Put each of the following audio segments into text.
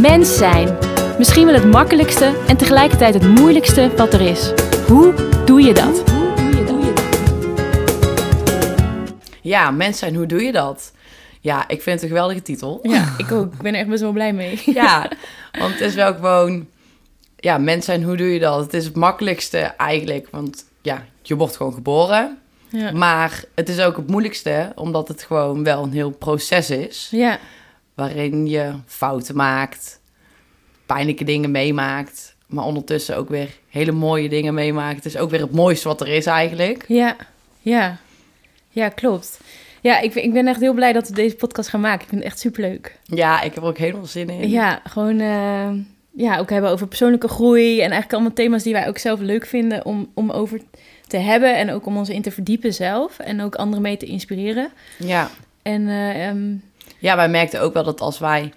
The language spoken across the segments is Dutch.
Mens zijn. Misschien wel het makkelijkste en tegelijkertijd het moeilijkste wat er is. Hoe doe je dat? Ja, mens zijn, hoe doe je dat? Ja, ik vind het een geweldige titel. Ja, ik ook. Ik ben er echt best wel blij mee. Ja, want het is wel gewoon... Ja, mens zijn, hoe doe je dat? Het is het makkelijkste eigenlijk, want ja, je wordt gewoon geboren. Ja. Maar het is ook het moeilijkste, omdat het gewoon wel een heel proces is. Ja, Waarin je fouten maakt, pijnlijke dingen meemaakt. Maar ondertussen ook weer hele mooie dingen meemaakt. Het is ook weer het mooiste wat er is eigenlijk. ja, ja. Ja, klopt. Ja, ik, ik ben echt heel blij dat we deze podcast gaan maken. Ik vind het echt superleuk. Ja, ik heb er ook helemaal zin in. Ja, gewoon eh, ja, ook hebben over persoonlijke groei. En eigenlijk allemaal thema's die wij ook zelf leuk vinden om, om over te hebben. En ook om ons in te verdiepen zelf. En ook anderen mee te inspireren. Ja. En eh, ehm, ja, wij merkten ook wel dat als wij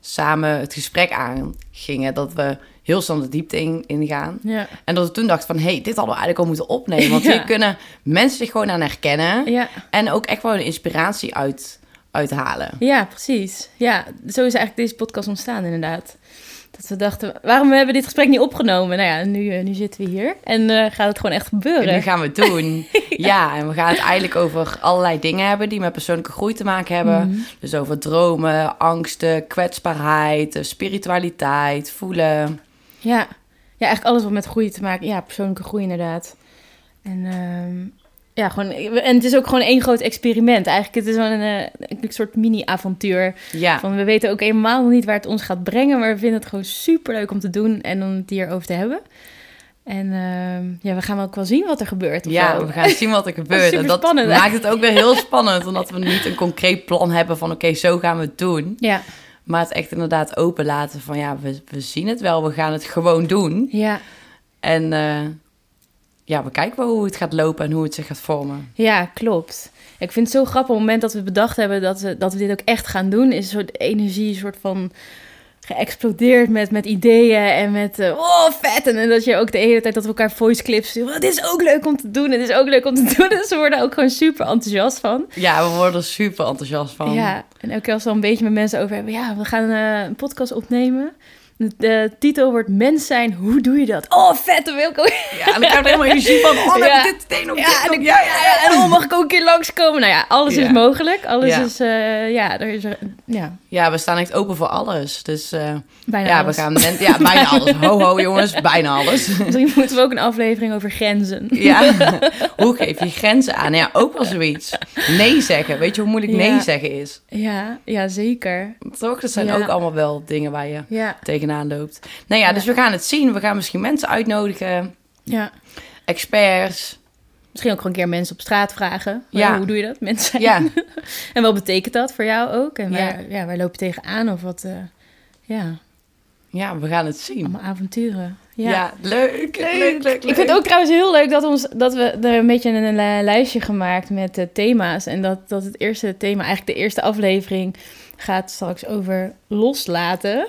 samen het gesprek aangingen, dat we heel snel de diepte in, ingaan. ja, En dat we toen dachten van, hé, hey, dit hadden we eigenlijk al moeten opnemen. Want Ja. hier kunnen mensen zich gewoon aan herkennen. ja, En ook echt wel een inspiratie uit, uithalen. ja, precies. Ja, zo is eigenlijk deze podcast ontstaan inderdaad. Dat we dachten, waarom hebben we dit gesprek niet opgenomen? Nou ja, nu, eh, nu zitten we hier. En eh, gaat het gewoon echt gebeuren. En nu gaan we het doen. ja. en we gaan het eigenlijk over allerlei dingen hebben die met persoonlijke groei te maken hebben. Mhm. Dus over dromen, angsten, kwetsbaarheid, eh, spiritualiteit, voelen. Ja. ja, eigenlijk alles wat met groei te maken. Ja, persoonlijke groei inderdaad. En ehm, ja, gewoon, en het is ook gewoon één groot experiment. Eigenlijk het is wel een, eh, een soort mini-avontuur. Ja, Van, we weten ook helemaal nog niet waar het ons gaat brengen, maar we vinden het gewoon super leuk om te doen en om het hierover te hebben. En ehm, ja, we gaan ook wel zien wat er gebeurt. of ja, we gaan zien wat er gebeurt. en dat superspannend, hè? maakt het ook weer heel spannend. Omdat we niet een concreet plan hebben van oké, zo gaan we het doen. Ja, Maar het echt inderdaad openlaten van ja, we, we zien het wel. We gaan het gewoon doen. ja, En eh, ja, we kijken wel hoe het gaat lopen en hoe het zich gaat vormen. ja, klopt. Ik vind het zo grappig op het moment dat we bedacht hebben dat we, dat we dit ook echt gaan doen, is een soort energie, een soort van geëxplodeerd met, met ideeën en met eh, oh vet en, dat je ook de hele tijd dat we elkaar voice clips sturen. Oh, dit is ook leuk om te doen, dit is ook leuk om te doen. Dus we worden ook gewoon super enthousiast van. Ja, we worden er super enthousiast van. Ja, en elke keer als we al een beetje met mensen over hebben, ja, we gaan eh, een podcast opnemen. De, de titel wordt Mens zijn, hoe doe je dat? Oh, vet, ik ook. Ja, en dan krijg je er helemaal energie van. Oh, Ja. heb ik dit Ja, dit en, nog. ik- Ja, ja, ja. en oh, mag ik ook een keer langskomen? Nou ja, alles Ja. is mogelijk. Alles is, eh, ja, er is, er- ja, Ja, we staan echt open voor alles. Dus eh, bijna ja, alles. we gaan... Ja, bijna alles. Ho, ho, jongens. Bijna alles. Misschien moeten we ook een aflevering over grenzen. Ja, hoe geef je grenzen aan? Ja, ook wel zoiets. Nee zeggen. Weet je hoe moeilijk nee zeggen is? Ja, ja, zeker. Toch? Dat zijn ook allemaal wel dingen waar je Ja, tegenaan loopt. Nou ja, dus we gaan het zien. We gaan misschien mensen uitnodigen, ja. experts. Misschien ook gewoon een keer mensen op straat vragen. Ja. Hoe doe je dat? Mensen zijn. Ja, En wat betekent dat voor jou ook? En Ja. waar, ja, waar loop je tegenaan? Of wat, eh, ja, ja, we gaan het zien. allemaal avonturen. Ja, Ja. leuk, leuk, leuk, leuk. Ik vind het ook trouwens heel leuk dat, ons, dat we er een beetje een, li- lijstje gemaakt met eh, thema's. En dat, dat het eerste thema, eigenlijk de eerste aflevering, gaat straks over loslaten.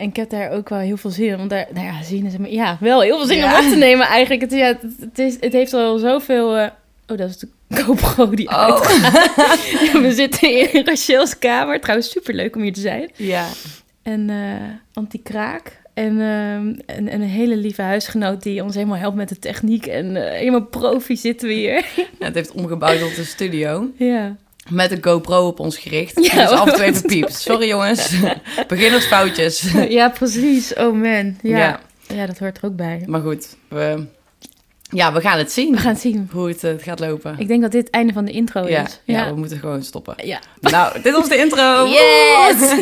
En ik heb daar ook wel heel veel zin in. Want daar, nou ja, zin is, ja, wel heel veel zin Ja. om op te nemen eigenlijk. Het, ja, het, het is, het heeft al zoveel... eh, oh, dat is de GoPro die. Oh, We zitten in Rachel's kamer. Trouwens, superleuk om hier te zijn. ja. En eh anti-kraak. En, ehm, en, en een hele lieve huisgenoot die ons helemaal helpt met de techniek. En eh, helemaal profi zitten we hier. Ja, Het heeft omgebouwd tot een studio. ja. Met een GoPro op ons gericht. Ja, dus af en toe even piept. Sorry jongens. Beginnersfoutjes. ja, precies. Oh man. Ja. Ja. ja. dat hoort er ook bij. Maar goed, we, ja, we gaan het zien. We gaan het zien. Hoe het, eh, het gaat lopen. Ik denk dat dit het einde van de intro ja, is. ja, we moeten gewoon stoppen. ja. Nou, dit was de intro. Yes!